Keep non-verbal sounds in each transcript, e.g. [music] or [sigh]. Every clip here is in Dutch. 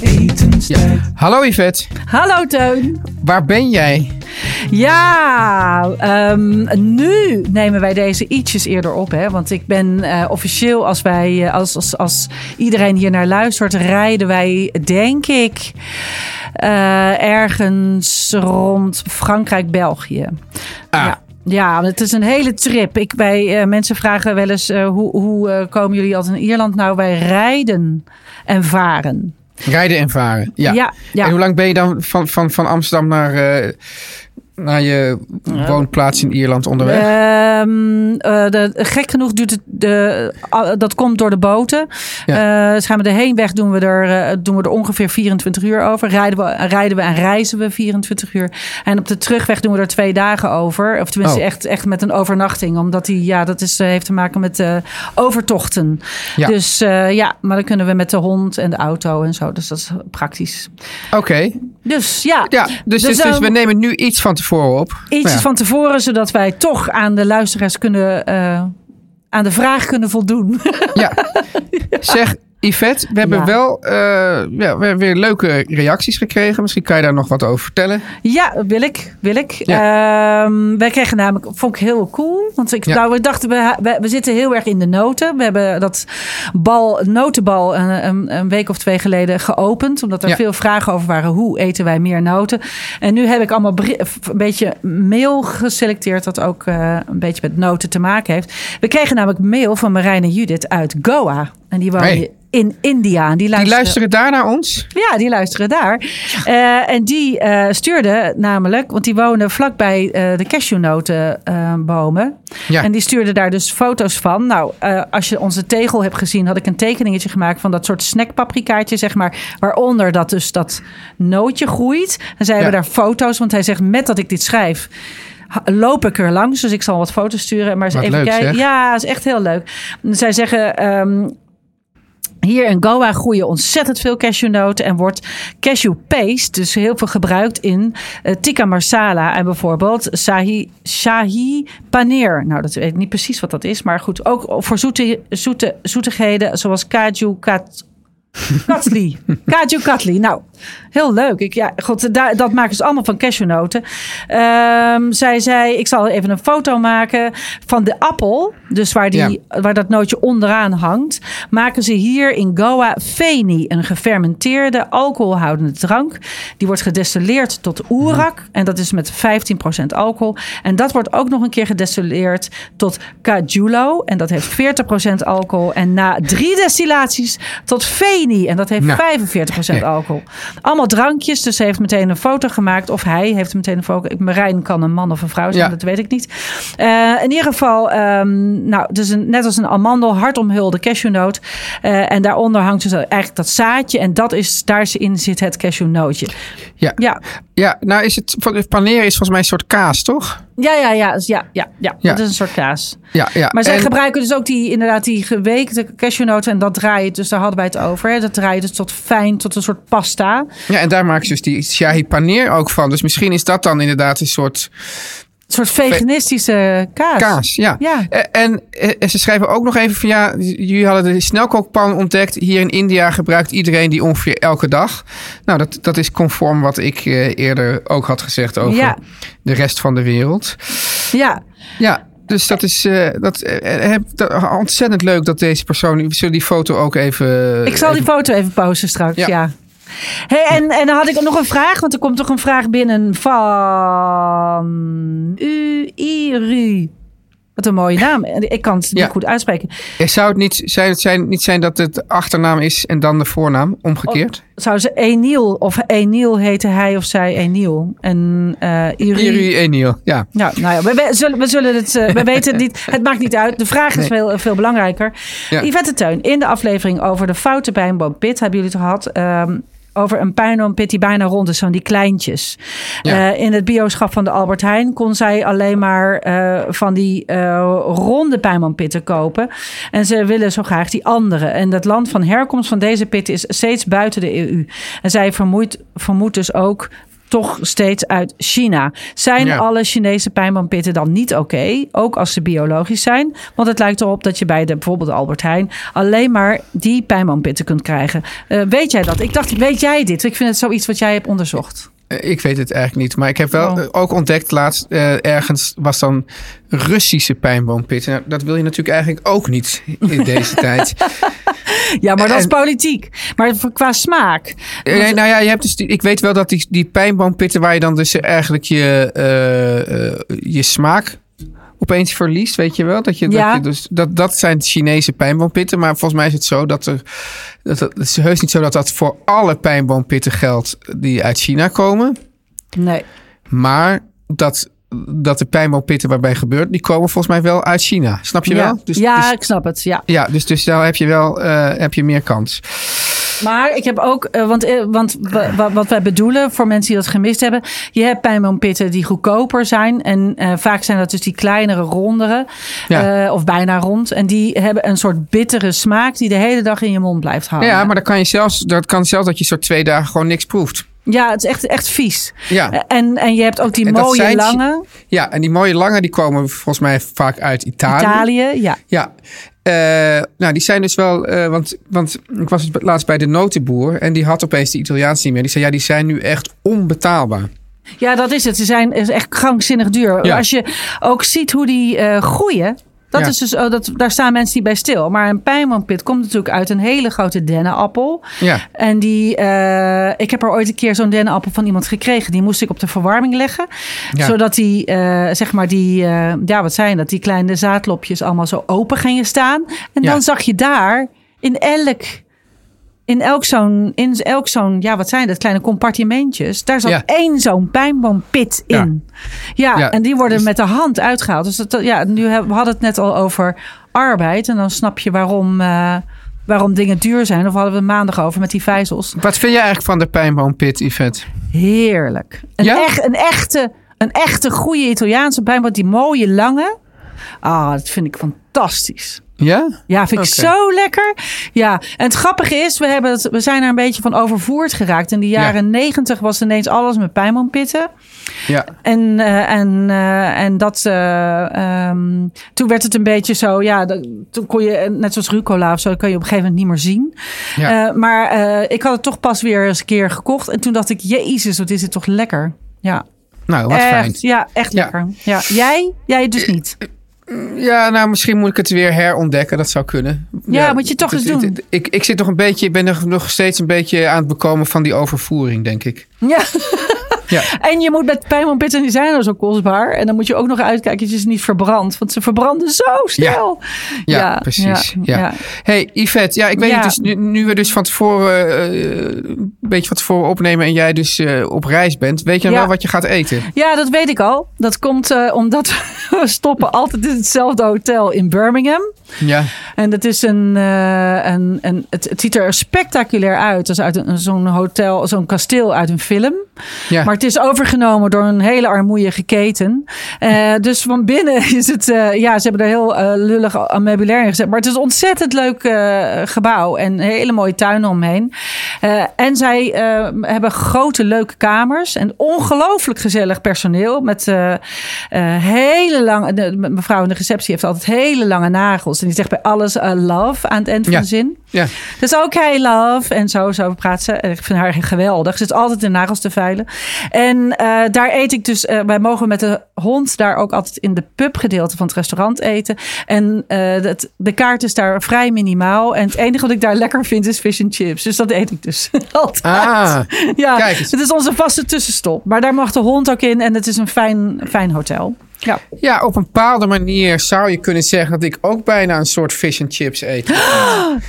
etenstijd. Hallo Yvette, Hallo Teun. waar ben jij? Ja, ehm, nu nemen wij deze ietsjes eerder op. Hè? Want ik ben eh, officieel, als, wij, eh, als, als, als iedereen hier naar luistert, rijden wij, denk ik, eh, ergens rond Frankrijk, België. Ah. Ja. Ja, het is een hele trip. Ik, wij, eh, mensen vragen wel eens, hoe, hoe eh, komen jullie altijd in Ierland? Nou, wij rijden en varen. Rijden en varen. Ja. Ja, ja. En hoe lang ben je dan van, van, van Amsterdam naar, eh, naar je woonplaats in Ierland onderweg? Ehm, eh, de, gek genoeg duurt het. De, dat komt door de boten. Ja. Eh, gaan we de heenweg doen we, er, eh, doen we er ongeveer 24 uur over. Rijden we, rijden we en reizen we 24 uur. En op de terugweg doen we er twee dagen over. Of tenminste Oh. echt, echt met een overnachting. Omdat die, ja, dat is, eh, heeft te maken met eh, overtochten. Ja. Dus eh, ja, maar dan kunnen we met de hond en de auto en zo. Dus dat is praktisch. Oké. Dus ja. Ja, dus, dus, dus eh, we nemen nu iets van tevoren op. Iets ja. van tevoren, zodat wij toch aan de luisteraars kunnen, eh, aan de vraag kunnen voldoen. Ja. [laughs] Zeg, Yvette, we hebben Ja. wel eh, ja, we hebben weer leuke reacties gekregen. Misschien kan je daar nog wat over vertellen. ja, wil ik, wil ik. Ehm, wij kregen namelijk, vond ik heel cool. Want ik, Ja. nou, we dachten, we, we, we zitten heel erg in de noten. We hebben dat bal, notenbal een, een, een week of twee geleden geopend. Omdat er Ja. veel vragen over waren. Hoe eten wij meer noten? En nu heb ik allemaal een beetje mail geselecteerd. Dat ook eh, een beetje met noten te maken heeft. We kregen namelijk mail van Marijn en Judith uit Goa. En die wonen Hey. in India. En die Die luisteren, luisteren daar naar ons. ja, die luisteren daar. Eh, en die eh stuurde namelijk, want die wonen vlakbij eh de cashewnotenbomen. Ja. En die stuurde daar dus foto's van. Nou, als je onze tegel hebt gezien, had ik een tekeningetje gemaakt van dat soort snackpaprikaatje, zeg maar. Waaronder dat dus dat nootje groeit. En zij hebben daar foto's, want hij zegt met dat ik dit schrijf. Loop ik er langs, dus ik zal wat foto's sturen. Maar eens Wat even leuk, kijken. zeg. Ja, is echt heel leuk. Zij zeggen: ehm, hier in Goa groeien ontzettend veel cashewnoten en wordt cashew paste dus heel veel gebruikt in eh, tikka masala en bijvoorbeeld sahi, shahi paneer. Nou, dat weet ik niet precies wat dat is, maar goed, ook voor zoete, zoete, zoetigheden zoals kaju kat, Katli. [laughs] Kaju Katli. Nou, heel leuk. Ik, ja, god, dat maken ze allemaal van cashewnoten. Ehm, zij zei, ik zal even een foto maken van de appel. Dus waar, die, waar dat nootje onderaan hangt. Maken ze hier in Goa feni. Een gefermenteerde alcoholhoudende drank. Die wordt gedestilleerd tot oerak. En dat is met 15% alcohol. En dat wordt ook nog een keer gedestilleerd tot cajulo. En dat heeft 40% alcohol. En na drie destillaties tot feni. En dat heeft Nou. 45% alcohol. Allemaal drankjes. Dus ze heeft meteen een foto gemaakt. Of hij heeft meteen een foto. Marijn kan een man of een vrouw zijn. Ja. Dat weet ik niet. Eh, in ieder geval, ehm, nou, dus een, net als een amandel, hard omhulde cashewnoot. Eh, en daaronder hangt dus eigenlijk dat zaadje. En dat is, daarin zit het cashewnootje. Ja. Ja, Ja, nou is het, paneer is volgens mij een soort kaas, toch? Ja, ja, ja, dus ja, ja, ja. Ja. Dat is een soort kaas. Ja, ja. Maar zij En- gebruiken dus ook die, inderdaad, die geweekte cashewnoten. En dat draai je, dus daar hadden wij het over. Hè. Dat draai je dus tot fijn, tot een soort pasta. Ja, en daar maken ze dus die shahi paneer ook van. Dus misschien is dat dan inderdaad een soort soort veganistische kaas. Kaas, ja. Ja. Eh, En, eh, ze schrijven ook nog even van ja, jullie hadden de snelkookpan ontdekt. Hier in India gebruikt iedereen die ongeveer elke dag. Nou, dat, dat is conform wat ik eh, eerder ook had gezegd over Ja. de rest van de wereld. Ja, Ja, dus dat is eh, dat, dat, ontzettend leuk dat deze persoon. Zullen die foto ook even. ik zal die foto even posten straks. Ja. Ja. Hey, en, en dan had ik nog een vraag, want er komt toch een vraag binnen van U Iru. Wat een mooie naam. Ik kan het niet Ja. goed uitspreken. Zou het niet zijn, het zijn, niet zijn dat het achternaam is en dan de voornaam omgekeerd? Zou ze Eniel of Eniel heten hij of zij Eniel? En eh Iru. Iri Eniel, ja. Ja, nou ja, we, we zullen, we zullen het. eh, we weten het niet. Het maakt niet uit. De vraag is Nee. veel, veel belangrijker. Ja. Yvette Teun, in de aflevering over de foute pijnboompit hebben jullie het gehad. ehm, over een pijnboompit die bijna rond is, zo'n die kleintjes. Ja. Eh, in het bioschap van de Albert Heijn kon zij alleen maar eh, van die eh, ronde pijnboompitten kopen. En ze willen zo graag die andere. En het land van herkomst van deze pitten is steeds buiten de EU. En zij vermoedt, vermoedt dus ook toch steeds uit China. Zijn Ja. alle Chinese pijnboompitten dan niet oké? Ook als ze biologisch zijn? Want het lijkt erop dat je bij de, bijvoorbeeld Albert Heijn... alleen maar die pijnboompitten kunt krijgen. Eh, weet jij dat? Ik dacht, weet jij dit? Ik vind het zoiets wat jij hebt onderzocht. Eh, Ik weet het eigenlijk niet. Maar ik heb wel Oh. ook ontdekt laatst eh, ergens was dan Russische pijnboompitten. Nou, dat wil je natuurlijk eigenlijk ook niet in deze [laughs] tijd. Ja, maar dat is En- politiek. Maar qua smaak. Eh, nee, nou ja, je hebt dus die, ik weet wel dat die, die pijnboompitten waar je dan dus eigenlijk je, je smaak opeens verliest, weet je wel? Dat, je, Ja. dat, je dus, dat, dat zijn Chinese pijnboompitten. Maar volgens mij is het zo dat er. Dat, het is heus niet zo dat dat voor alle pijnboompitten geldt die uit China komen. Nee. Maar dat, dat de pijnboompitten waarbij gebeurt, die komen volgens mij wel uit China. Snap je ja, wel? Dus, ja dus- ik snap het. Ja. ja, dus, dus daar heb je wel eh, heb je meer kans. Maar ik heb ook, eh, want, eh, want wa- wa- wat wij bedoelen voor mensen die dat gemist hebben. Je hebt pijnboompitten die goedkoper zijn. En eh, vaak zijn dat dus die kleinere, rondere. Ja. of bijna rond. En die hebben een soort bittere smaak die de hele dag in je mond blijft hangen. Ja, maar dan kan je zelfs, dat kan zelfs dat je zo twee dagen gewoon niks proeft. Ja, het is echt, echt vies. Ja. En, en je hebt ook die dat mooie zijn- lange. Ja, en die mooie lange die komen volgens mij vaak uit Italië. Italië, ja. Ja. Eh, nou, die zijn dus wel, eh, want, want ik was laatst bij de notenboer en die had opeens de Italiaanse niet meer. Die zei, ja, die zijn nu echt onbetaalbaar. Ja, dat is het. Ze zijn echt krankzinnig duur. Ja. Als je ook ziet hoe die eh, groeien. Dat Ja. is dus, oh, dat, daar staan mensen die bij stil. Maar een pijnboompit komt natuurlijk uit een hele grote dennenappel. Ja. En die, eh, ik heb er ooit een keer zo'n dennenappel van iemand gekregen. Die moest ik op de verwarming leggen. Ja. Zodat die, eh, zeg maar, die, eh, ja, wat zijn dat? Die kleine zaadlopjes allemaal zo open gingen staan. En dan zag je daar in elk, in elk zo'n, in elk zo'n, ja, wat zijn dat? Kleine compartimentjes. Daar zat Ja. één zo'n pijnboompit in. Ja, Ja, en die worden dus- met de hand uitgehaald. Dus dat, ja, nu hebben, we hadden het net al over arbeid. En dan snap je waarom, eh, waarom dingen duur zijn. Of hadden we maandag over met die vijzels. Wat vind je eigenlijk van de pijnboompit, Yvette? Heerlijk. Een, Ja? echt, een, echte, een echte goede Italiaanse pijnboom. Die mooie lange. Ah, dat vind ik fantastisch. Ja? Ja, vind ik zo lekker. Ja, en het grappige is, we, hebben het, we zijn er een beetje van overvoerd geraakt. In de jaren negentig was ineens alles met pijnboompitten. Ja. En, eh, en, eh, en dat, eh, ehm, toen werd het een beetje zo, ja, dat- toen kon je, net zoals rucola of zo, dat kan je op een gegeven moment niet meer zien. Ja. Maar ik had het toch pas weer eens een keer gekocht. En toen dacht ik, jezus, wat is het toch lekker. Ja, Nou, wat echt, fijn. Ja, echt Ja. lekker. Ja. Jij? Jij dus niet. Ja, nou, misschien moet ik het weer herontdekken. Dat zou kunnen. Ja, moet je toch het- eens het- doen. het- Ik, ik zit nog een beetje, ik ben nog, nog steeds een beetje aan het bekomen van die overvoering, denk ik. Ja. Ja. En je moet met pijnboompitten, die zijn al zo kostbaar. En dan moet je ook nog uitkijken dat je ze niet verbrandt. Want ze verbranden zo snel. Ja, precies. Ja. Hey, Yvette, ja, ik weet dus nu, nu we dus van tevoren eh, een beetje van tevoren opnemen en jij dus eh, op reis bent, weet je dan wel wat je gaat eten? Ja, dat weet ik al. Dat komt eh, omdat [laughs] we stoppen altijd in hetzelfde hotel in Birmingham. Ja, En dat is een, eh, een, een het, het ziet er spectaculair uit. als uit een, zo'n hotel, zo'n kasteel uit een film. ja. Maar het is overgenomen door een hele armoeige keten. Eh, [laughs] dus van binnen is het, eh, ja, ze hebben er heel lullig meubilair in gezet. Maar het is een ontzettend leuk gebouw en een hele mooie tuin omheen. En zij hebben grote leuke kamers en ongelooflijk gezellig personeel. Met hele lange. De, mevrouw in de receptie heeft altijd hele lange nagels. En die zegt bij alles eh, love aan het eind van Ja. de zin. Ja. Dus oké, love. En zo, zo praat ze. Ik vind haar geweldig. Ze zit altijd de nagels te veilen. En eh, daar eet ik dus. eh, wij mogen met de hond daar ook altijd in de pubgedeelte van het restaurant eten. En dat, de kaart is daar vrij minimaal. En het enige wat ik daar lekker vind is fish and chips. Dus dat eet ik dus [laughs] altijd. Ah, ja, het is onze vaste tussenstop. Maar daar mag de hond ook in. En het is een fijn, fijn hotel. Ja. Ja, op een bepaalde manier zou je kunnen zeggen dat ik ook bijna een soort fish and chips eet. [gasps]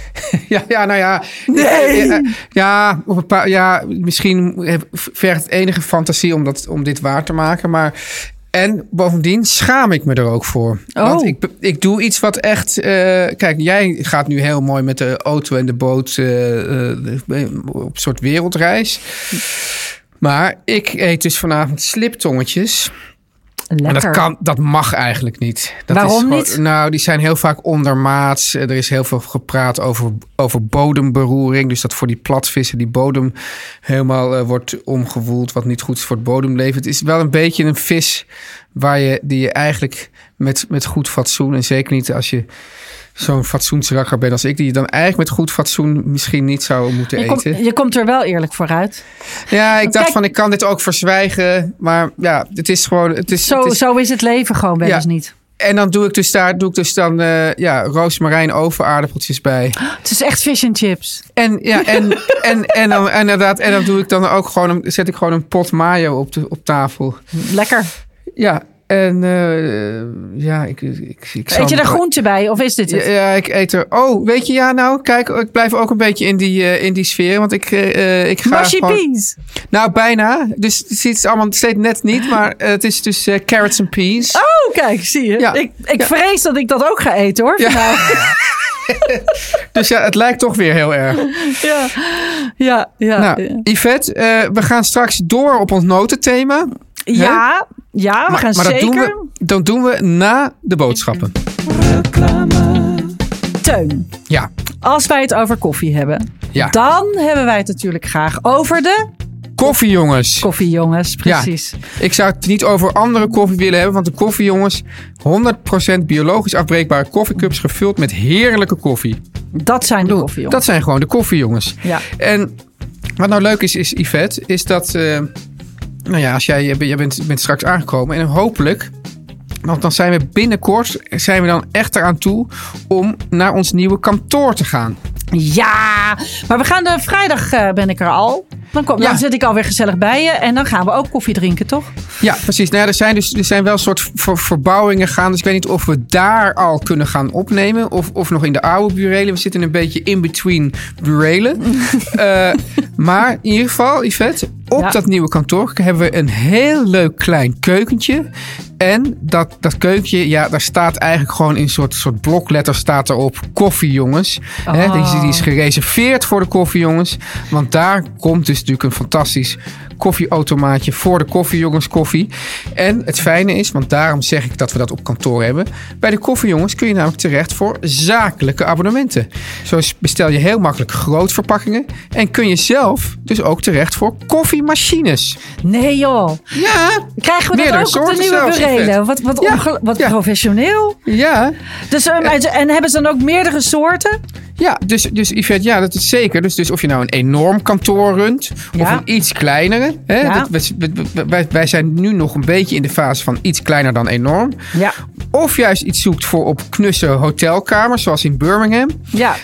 [laughs] ja, ja, nou ja. Ja, ja, op een paar, ja, misschien vergt het enige fantasie om, dat, om dit waar te maken. Maar, en bovendien schaam ik me er ook voor. Oh. Want ik, ik doe iets wat echt... eh, kijk, jij gaat nu heel mooi met de auto en de boot eh, eh, op een soort wereldreis. Maar ik eet dus vanavond sliptongetjes. Lekker. En dat, kan, dat mag eigenlijk niet. Dat Waarom is gewoon- niet? Nou, die zijn heel vaak ondermaats. Er is heel veel gepraat over, over bodemberoering. Dus dat voor die platvissen die bodem helemaal eh, wordt omgewoeld. Wat niet goed is voor het bodemleven. Het is wel een beetje een vis waar je, die je eigenlijk met, met goed fatsoen... en zeker niet als je zo'n fatsoensrakker bent als ik... die je dan eigenlijk met goed fatsoen misschien niet zou moeten je, eten. je komt er wel eerlijk vooruit. Ja, ik dacht Kijk- van ik kan dit ook verzwijgen. Maar ja, het is gewoon... Het is, Zo, het is, zo is het leven gewoon wel Ja. eens niet. En dan doe ik dus daar doe ik dus dan eh ja, roosmarijn overaardappeltjes bij. Het is echt fish and chips. En ja, en, [laughs] en, en dan en inderdaad, en dan doe ik dan ook gewoon zet ik gewoon een pot mayo op, de, op tafel. Lekker. Ja, en eh, ja, ik, ik, ik Eet je er groente bij of is dit het? Ja, ja, ik eet er. Oh, weet je, ja, nou, kijk, ik blijf ook een beetje in die, eh, in die sfeer. Want ik, eh, ik ga. Mushy gewoon- peas. Nou, bijna. Dus het het allemaal steeds net niet. Maar [laughs] het is dus carrots en peas. Oh, kijk, zie je. Ja. Ik, ik Ja. vrees dat ik dat ook ga eten hoor. Ja. [laughs] Dus ja, het lijkt toch weer heel erg. ja. Ja, ja. Nou, Yvette, we gaan straks door op ons notenthema. Ja, ja, we maar gaan maar zeker. dat doen, we, dat doen we na de boodschappen. Teun, Ja, als wij het over koffie hebben, Ja. dan hebben wij het natuurlijk graag over de koffiejongens. koffiejongens. Precies. Ik zou het niet over andere koffie willen hebben, want de koffiejongens 100% biologisch afbreekbare koffiecups gevuld met heerlijke koffie. Dat zijn de koffiejongens. Dat zijn gewoon de koffiejongens. Ja. En wat nou leuk is, is Yvette, is dat, eh, nou ja, als jij, jij bent- straks aangekomen en hopelijk, want dan zijn we binnenkort, zijn we dan echt eraan toe om naar ons nieuwe kantoor te gaan. Ja, maar we gaan de vrijdag eh, ben ik er al. Dan, kom, Ja. dan zit ik alweer gezellig bij je. En dan gaan we ook koffie drinken, toch? Ja, precies. Nou ja, er zijn dus er zijn wel een soort ver- verbouwingen gaan. Dus ik weet niet of we daar al kunnen gaan opnemen. Of, of nog in de oude burelen. We zitten een beetje in between burelen. [laughs] Eh, maar in ieder geval, Yvette, op Ja. dat nieuwe kantoor hebben we een heel leuk klein keukentje. En dat, dat keukentje, ja, daar staat eigenlijk gewoon in een soort, soort blokletter staat erop koffiejongens. Hè, die, is- die is gereserveerd voor de koffiejongens. Want daar komt dus natuurlijk een fantastisch koffieautomaatje voor de koffiejongens koffie. En het fijne is, want daarom zeg ik dat we dat op kantoor hebben. Bij de koffiejongens kun je namelijk terecht voor zakelijke abonnementen. Zo bestel je heel makkelijk grootverpakkingen. En kun je zelf dus ook terecht voor koffiemachines. Nee joh. Ja, Krijgen we Meerdere dat ook op de nieuwe burelen? Wat, wat, Ja, wat ja. professioneel. ja. Dus, ehm, en hebben ze dan ook meerdere soorten? Ja, dus, dus Yvette, ja, dat is zeker. Dus, dus of je nou een enorm kantoor runt of een iets kleinere. Hè, Ja. dat, wij, wij zijn nu nog een beetje in de fase van iets kleiner dan enorm. Ja. Of juist iets zoekt voor op knusse hotelkamers, zoals in Birmingham. Ja.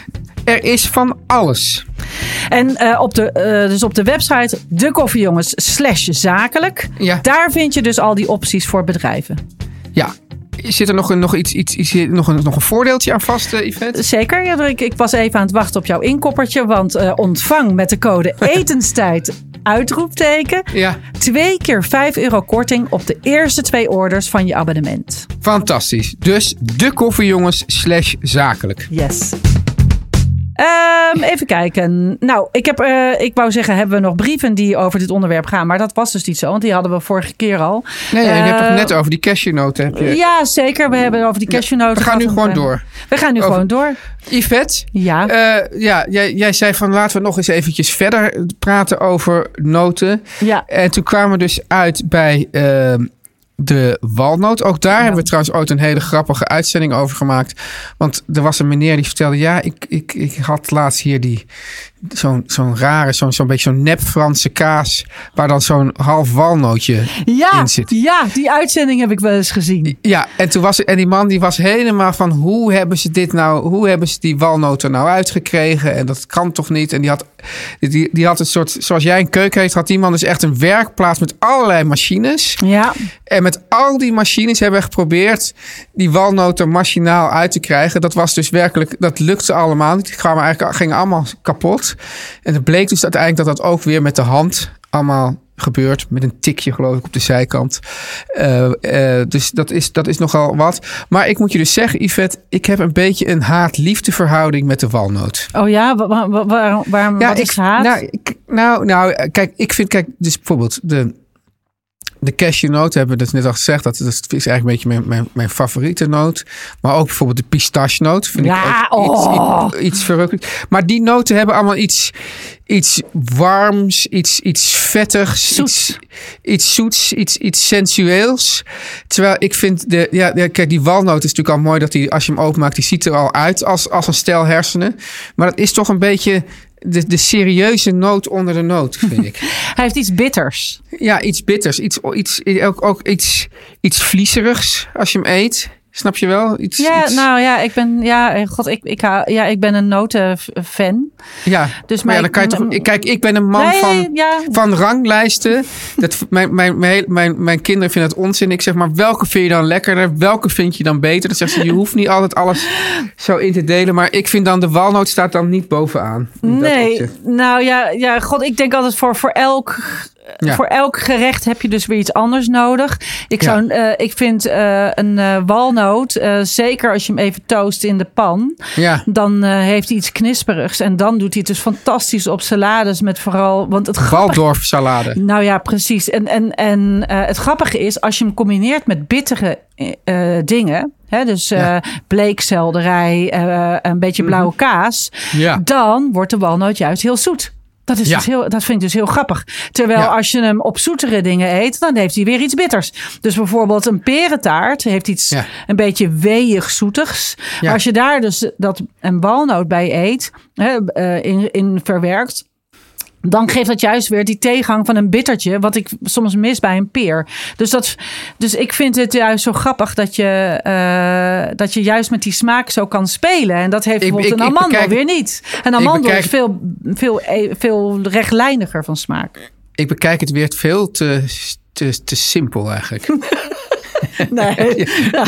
Er is van alles. En eh, op, de, eh, dus op de website de koffiejongens slash zakelijk. Ja. Daar vind je dus al die opties voor bedrijven. Ja. Zit er nog een, nog iets, iets, iets, nog een, nog een voordeeltje aan vast, eh, Yvette? Zeker. Ja, ik, ik was even aan het wachten op jouw inkoppertje. Want eh, ontvang met de code [laughs] etenstijd uitroepteken. Ja, Twee keer 5 euro korting op de eerste twee orders van je abonnement. fantastisch. Dus de koffiejongens slash zakelijk. Yes. Ehm, even kijken. Nou, ik, heb, eh, ik wou zeggen, hebben we nog brieven die over dit onderwerp gaan? Maar dat was dus niet zo, want die hadden we vorige keer al. Nee, je hebt Eh, het net over die cashewnoten. Heb je. Ja, zeker. We hebben over die cashewnoten we gaan nu gewoon eh, door. We gaan nu Over- gewoon door. Yvette, Ja. eh, ja, jij, jij zei van laten we nog eens eventjes verder praten over noten. ja. En toen kwamen we dus uit bij ehm, de walnoot. Ook daar hebben we trouwens ooit een hele grappige uitzending over gemaakt. Want er was een meneer die vertelde... ja, ik, ik, ik had laatst hier die zo'n zo'n rare, zo'n zo'n beetje zo'n nep Franse kaas... waar dan zo'n half walnootje Ja, in zit. ja, die uitzending heb ik wel eens gezien. Ja, en toen was en die man die was helemaal van hoe hebben ze dit nou, hoe hebben ze die walnoten nou uitgekregen? En dat kan toch niet? En die had, die, die had een soort, zoals jij een keuken heeft, had die man dus echt een werkplaats met allerlei machines. Ja, En met al die machines hebben we geprobeerd die walnoten machinaal uit te krijgen. Dat was dus werkelijk, dat lukte allemaal niet. Die kwamen eigenlijk, gingen allemaal kapot. En het bleek dus uiteindelijk dat dat ook weer met de hand allemaal gebeurt. Met een tikje geloof ik op de zijkant. Eh, eh, dus dat is, dat is nogal wat. Maar ik moet je dus zeggen, Yvette, ik heb een beetje een haat-liefde verhouding met de walnoot. oh ja, wa- wa- wa- waarom, waarom wat is haat? Nou, ik- nou, nou, kijk, ik vind, kijk, dus bijvoorbeeld de, de cashewnoot hebben we dat net al gezegd. Dat, dat is eigenlijk een beetje mijn, mijn, mijn favoriete noot. Maar ook bijvoorbeeld de pistachenoot vind Ja, ik ook oh. iets, iets, iets verrukkelijks. Maar die noten hebben allemaal iets, iets warms, iets, iets vettigs, Zoets. iets, iets zoets, iets, iets sensueels. Terwijl ik vind, de, ja, ja, kijk, die walnoot is natuurlijk al mooi dat die, als je hem openmaakt, die ziet er al uit als, als een stel hersenen. Maar dat is toch een beetje de, de serieuze noot onder de noot, vind ik. [laughs] Hij heeft iets bitters. Ja, iets bitters. Iets, iets, ook, ook iets, iets vlieserigs als je hem eet. Snap je wel? Iets, Ja, iets- nou ja, ik ben, ja, god, ik, ik, ja, ik ben een notenfan. ja. dus maar ja, dan kan je toch, kijk, ik ben een man Nee, van, ja. van ranglijsten. [laughs] Dat, mijn, mijn, mijn, mijn, mijn kinderen vinden het onzin. Ik zeg maar, welke vind je dan lekkerder? Welke vind je dan beter? Dan zeggen ze, je hoeft niet altijd alles zo in te delen. Maar ik vind dan, de walnoot staat dan niet bovenaan. Nee, nou ja, ja, god, ik denk altijd voor, voor elk. Ja. Voor elk gerecht heb je dus weer iets anders nodig. Ik, Ja. zou, eh, ik vind eh, een eh, walnoot, zeker als je hem even toast in de pan, Ja. dan heeft hij iets knisperigs. En dan doet hij het dus fantastisch op salades met vooral... Want het Waldorf salade. Nou ja, precies. En, en, en het grappige is, als je hem combineert met bittere dingen, hè, dus Ja. bleekselderij, een beetje blauwe kaas, Ja. dan wordt de walnoot juist heel zoet. Dat, is Ja. dus heel, dat vind ik dus heel grappig. Terwijl Ja. als je hem op zoetere dingen eet, dan heeft hij weer iets bitters. Dus bijvoorbeeld een perentaart heeft iets Ja. een beetje weeig zoetigs. Als je daar dus dat een walnoot bij eet, hè, eh, in, in verwerkt, dan geeft dat juist weer die tegengang van een bittertje, wat ik soms mis bij een peer. Dus, dat, dus ik vind het juist zo grappig dat je, eh, dat je juist met die smaak zo kan spelen. En dat heeft bijvoorbeeld ik- een amandel bekijk- weer niet. Een amandel bekijk- is veel, veel, eh, veel rechtlijniger van smaak. Ik bekijk het weer veel te, te, te simpel eigenlijk. [laughs] [laughs] Nee, [laughs] nou,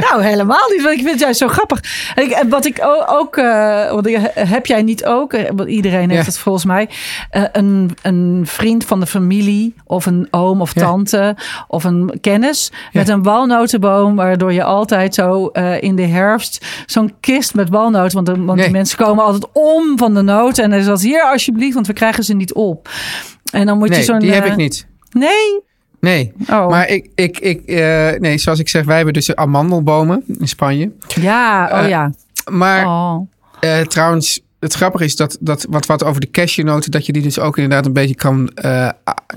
nou, helemaal niet. Want ik vind het juist zo grappig. En ik, wat ik ook, want ik- heb jij niet ook, eh, want iedereen heeft Ja. het volgens mij, eh, een, een vriend van de familie of een oom of tante of een kennis met een walnotenboom, waardoor je altijd zo in de herfst zo'n kist met walnoten, want, de, want Nee. die mensen komen altijd om van de noten en dan is dat hier alsjeblieft, want we krijgen ze niet op. En dan moet je Nee, zo'n. die heb ik niet. Nee. Nee. Oh. Maar ik, ik, ik eh, nee, zoals ik zeg, wij hebben dus amandelbomen in Spanje. Ja, oh Eh, ja. Maar Oh. eh, trouwens, het grappige is dat, dat wat, wat over de cashewnoten, dat je die dus ook inderdaad een beetje kan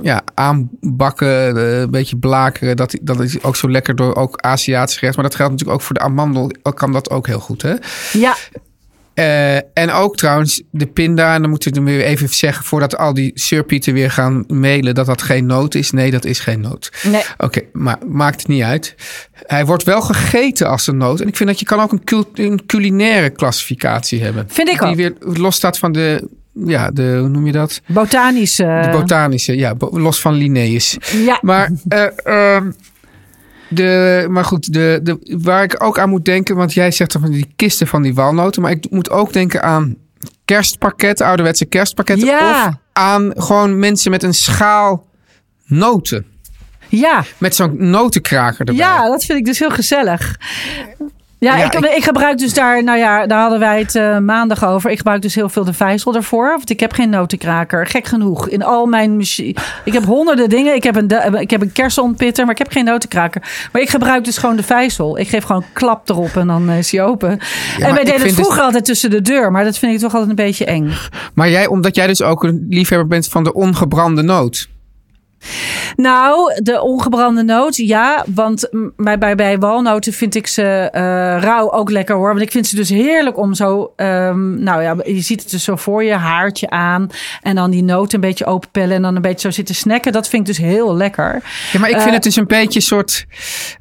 ja, aanbakken, een beetje blakeren. Dat, dat is ook zo lekker door ook Aziatische gerechten. Maar dat geldt natuurlijk ook voor de amandel, kan dat ook heel goed. Hè? Ja, Eh, en ook trouwens de pinda. En dan moeten we weer even zeggen, voordat al die surpieten weer gaan mailen, dat dat geen noot is. Nee, dat is geen noot. nee. Oké, maar maakt het niet uit. Hij wordt wel gegeten als een noot. En ik vind dat je kan ook een, cul- een culinaire klassificatie hebben. Vind ik Die ook. weer los staat van de, ja, de, hoe noem je dat? Botanische. De botanische, ja, los van Linnaeus. ja. Maar, eh, ehm, de, maar goed, de, de, waar ik ook aan moet denken, want jij zegt dan van die kisten van die walnoten, maar ik moet ook denken aan kerstpakketten, ouderwetse kerstpakketten. Ja. Of aan gewoon mensen met een schaal noten. ja. Met zo'n notenkraker erbij. Ja, dat vind ik dus heel gezellig. Ja, Ja, ik, ik- ik, gebruik dus daar, nou ja, daar hadden wij het eh, maandag over. Ik gebruik dus heel veel de vijzel ervoor. Want ik heb geen notenkraker. Gek genoeg. In al mijn machine. Ik heb honderden dingen. Ik heb een, ik heb een kersenontpitter, maar ik heb geen notenkraker. Maar ik gebruik dus gewoon de vijzel. Ik geef gewoon een klap erop en dan eh, is hij open. en wij deden het vind vroeger dus- altijd tussen de deur. Maar dat vind ik toch altijd een beetje eng. Maar jij, omdat jij dus ook een liefhebber bent van de ongebrande noot. Nou, de ongebrande noot, ja. Want bij, bij, bij walnoten vind ik ze eh, rauw ook lekker hoor. Want ik vind ze dus heerlijk om zo... ehm, nou ja, je ziet het dus zo voor je, haartje aan. En dan die noten een beetje openpellen. En dan een beetje zo zitten snacken. Dat vind ik dus heel lekker. Ja, maar ik vind Eh, het dus een beetje een soort.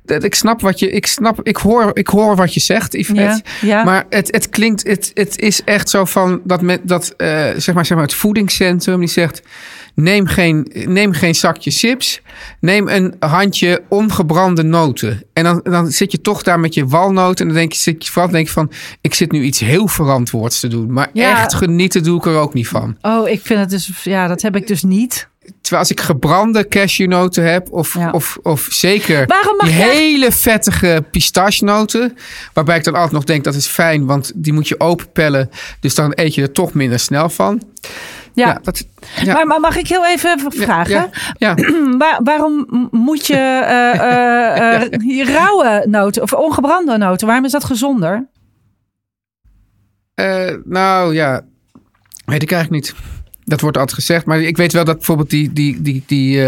Ik snap wat je. Ik snap. Ik hoor, ik hoor wat je zegt, Yvette. Ja, ja. Maar het, het klinkt. Het, het is echt zo van dat met dat eh, zeg maar zeg maar het voedingscentrum die zegt. Neem geen, neem geen zakje chips. Neem een handje ongebrande noten. En dan, dan zit je toch daar met je walnoten. En dan denk je, zit je vooral denk je van... ik zit nu iets heel verantwoords te doen. Maar Ja. echt genieten doe ik er ook niet van. Oh, ik vind het dus... Ja, dat heb ik dus niet. Terwijl als ik gebrande cashewnoten heb, of, Ja. of, of zeker die hele vettige pistachenoten, waarbij ik dan altijd nog denk dat is fijn, want die moet je openpellen, dus dan eet je er toch minder snel van. Ja. dat, Maar, maar mag ik heel even vragen? [clears throat] Waar- waarom moet je [laughs] die rauwe noten of ongebrande noten, waarom is dat gezonder? Nou ja, weet ik eigenlijk niet. Dat wordt altijd gezegd, maar ik weet wel dat bijvoorbeeld die, die, die, die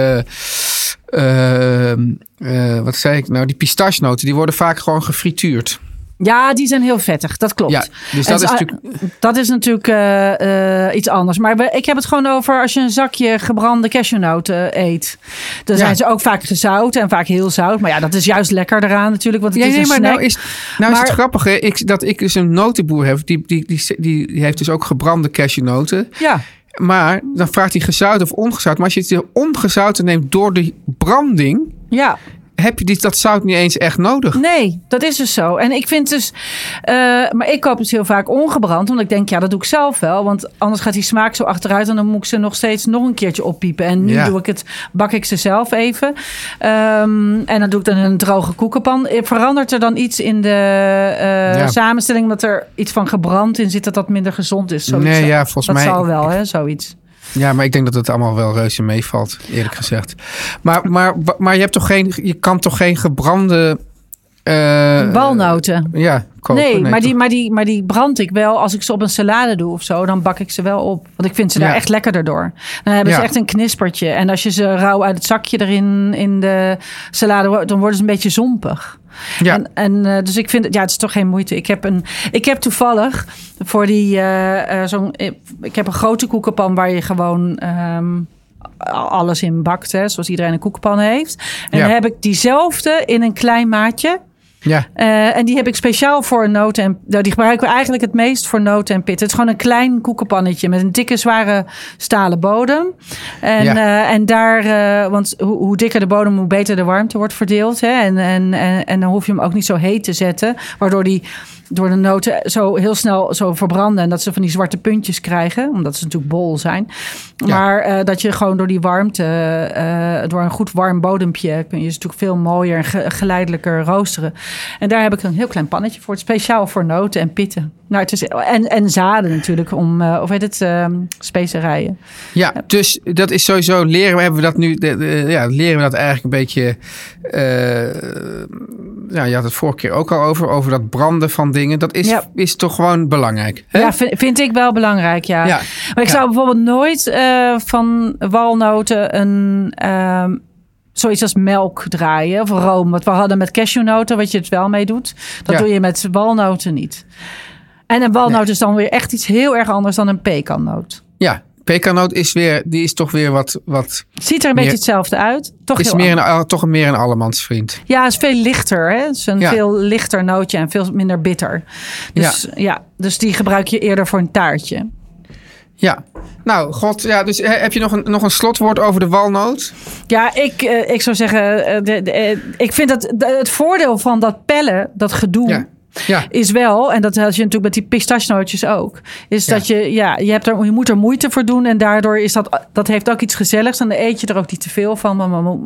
eh, wat zei ik nou, die pistachenoten, die worden vaak gewoon gefrituurd. Ja, die zijn heel vettig, dat klopt. Ja, dus dat is zo- natuurlijk... Dat is natuurlijk eh, eh, iets anders. Maar we- ik heb het gewoon over als je een zakje gebrande cashewnoten eet. Dan Ja. zijn ze ook vaak gezout en vaak heel zout. Maar ja, dat is juist lekker eraan natuurlijk, want het Ja, is nee, een maar snack. nou is, nou is het grappige ik, dat ik dus een notenboer heb. Die, die, die, die, die heeft dus ook gebrande cashewnoten. Ja, Maar dan vraagt hij gezout of ongezout. Maar als je het ongezouten neemt door de branding... ja. Heb je die, dat zout niet eens echt nodig. Nee, dat is dus zo. En ik vind dus... eh, maar ik koop dus heel vaak ongebrand. Want ik denk, ja, dat doe ik zelf wel. Want anders gaat die smaak zo achteruit. En dan moet ik ze nog steeds nog een keertje oppiepen. En nu Ja. doe ik het, bak ik ze zelf even. Ehm, en dan doe ik dan een droge koekenpan. Eh, Verandert er dan iets in de eh, Ja. samenstelling... dat er iets van gebrand in zit dat dat minder gezond is? Zoiets. Nee, ja, volgens dat mij- zal wel, hè, zoiets. Ja, maar ik denk dat het allemaal wel reuze meevalt, eerlijk gezegd. Maar, maar, maar je, hebt toch geen, je kan toch geen gebrande... eh, Walnoten. Ja, kopen? Nee, maar, die, maar, die, maar die brand ik wel. Als ik ze op een salade doe of zo, dan bak ik ze wel op. Want ik vind ze daar Ja. echt lekkerder door. Dan hebben ze Ja. echt een knispertje. En als je ze rauw uit het zakje erin in de salade, dan worden ze een beetje zompig. Ja. En, en eh, dus ik vind het, ja, het is toch geen moeite. Ik heb, een, ik heb toevallig voor die, eh, eh, zo'n, ik heb een grote koekenpan waar je gewoon ehm, alles in bakt, hè, zoals iedereen een koekenpan heeft. En Ja. dan heb ik diezelfde in een klein maatje. Ja, Eh, en die heb ik speciaal voor noten en nou, die gebruiken we eigenlijk het meest voor noten en pit. Het is gewoon een klein koekenpannetje met een dikke, zware stalen bodem. En, Ja. eh, en daar, eh, want hoe, hoe dikker de bodem, hoe beter de warmte wordt verdeeld. Hè? En, en, en, en dan hoef je hem ook niet zo heet te zetten, waardoor die door de noten zo heel snel zo verbranden en dat ze van die zwarte puntjes krijgen, omdat ze natuurlijk bol zijn. Ja. Maar eh, dat je gewoon door die warmte, eh, door een goed warm bodempje, kun je ze natuurlijk veel mooier en ge- geleidelijker roosteren. En daar heb ik een heel klein pannetje voor, speciaal voor noten en pitten. Nou, het is, en, en zaden natuurlijk, om, eh, of heet het, ehm, specerijen. ja, dus dat is sowieso leren we hebben we dat nu, de, de- ja, leren we dat eigenlijk een beetje. eh, ja, je had het vorige keer ook al over, over dat branden van dingen. Dat is, Ja. is toch gewoon belangrijk. Hè? Ja, vind, vind ik wel belangrijk, ja. Ja. Maar ik Ja. zou bijvoorbeeld nooit eh, van walnoten een... ehm, Zoiets als melk draaien of room. Wat we hadden met cashewnoten, wat je het wel mee doet. Dat Ja. doe je met walnoten niet. En een walnoot is dan weer echt iets heel erg anders dan een pekannoot. ja. Pekanoot is weer, die is toch weer wat, wat Ziet er een Meer- beetje hetzelfde uit. Toch is heel meer anders. een, toch een meer een allemansvriend. Ja, is veel lichter. Hè? Het is een Ja. veel lichter nootje en veel minder bitter. Dus, ja. dus die gebruik je eerder voor een taartje. Ja. Nou, god, ja, dus heb je nog een, nog een slotwoord over de walnoot? Ja, ik, eh, ik zou zeggen, eh, de, de, eh, ik vind dat het voordeel van dat pellen, dat gedoe, Ja. Ja. is wel, en dat had je natuurlijk met die pistachenootjes ook, is Ja. dat je, ja, je, hebt er, je moet er moeite voor doen en daardoor is dat, dat heeft ook iets gezelligs. En dan eet je er ook niet te veel van,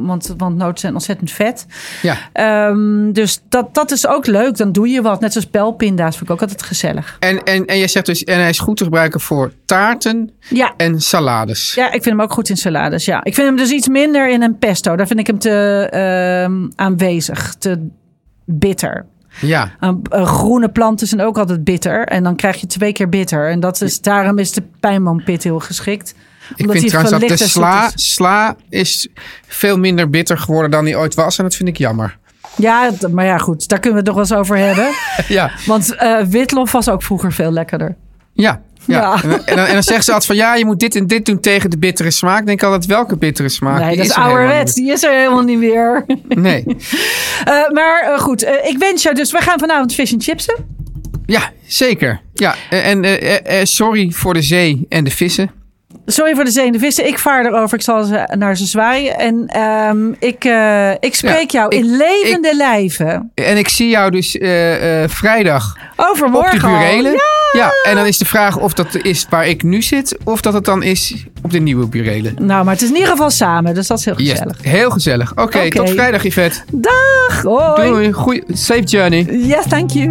want, want, noten zijn ontzettend vet. Ja. Ehm, dus dat, dat is ook leuk, dan doe je wat. Net zoals pijlpinda's vind ik ook altijd gezellig. En, en, en je zegt dus, en hij is goed te gebruiken voor taarten Ja. en salades. Ja, ik vind hem ook goed in salades. Ja, ik vind hem dus iets minder in een pesto. Daar vind ik hem te ehm, aanwezig, te bitter. Ja. Groene planten zijn ook altijd bitter. En dan krijg je twee keer bitter. En dat is, daarom is de pijnboompit heel geschikt. Ik Omdat vind hij trouwens dat de sla, is. sla is veel minder bitter geworden dan die ooit was. En dat vind ik jammer. Ja, maar ja, goed. Daar kunnen we het nog wel eens over hebben. [laughs] Ja, Want eh, witlof was ook vroeger veel lekkerder. ja. Ja. En, dan, en, dan, en dan zeggen ze altijd van ja, je moet dit en dit doen tegen de bittere smaak. Ik denk altijd welke bittere smaak? nee, Die dat is er ouderwets. Die is er helemaal niet meer. Nee. [laughs] Eh, maar eh, goed, eh, ik wens jou dus... We gaan vanavond fish and chipsen. Ja, zeker. Ja, en sorry voor de zee en de vissen. Sorry voor de zee en de vissen. Ik vaar erover. Ik zal ze, naar ze zwaaien. En ehm, ik, ik spreek Ja, jou ik- in levende lijven. En ik zie jou dus vrijdag Overmorgen op de burelen. Ja! Ja, en dan is de vraag of dat is waar ik nu zit... of dat het dan is op de nieuwe burelen. Nou, maar het is in ieder geval samen. Dus dat is heel Yes, gezellig. heel gezellig. Oké, Oké. tot vrijdag Yvette. Dag! Hoi! Doei, goeie, safe journey. Yes, thank you.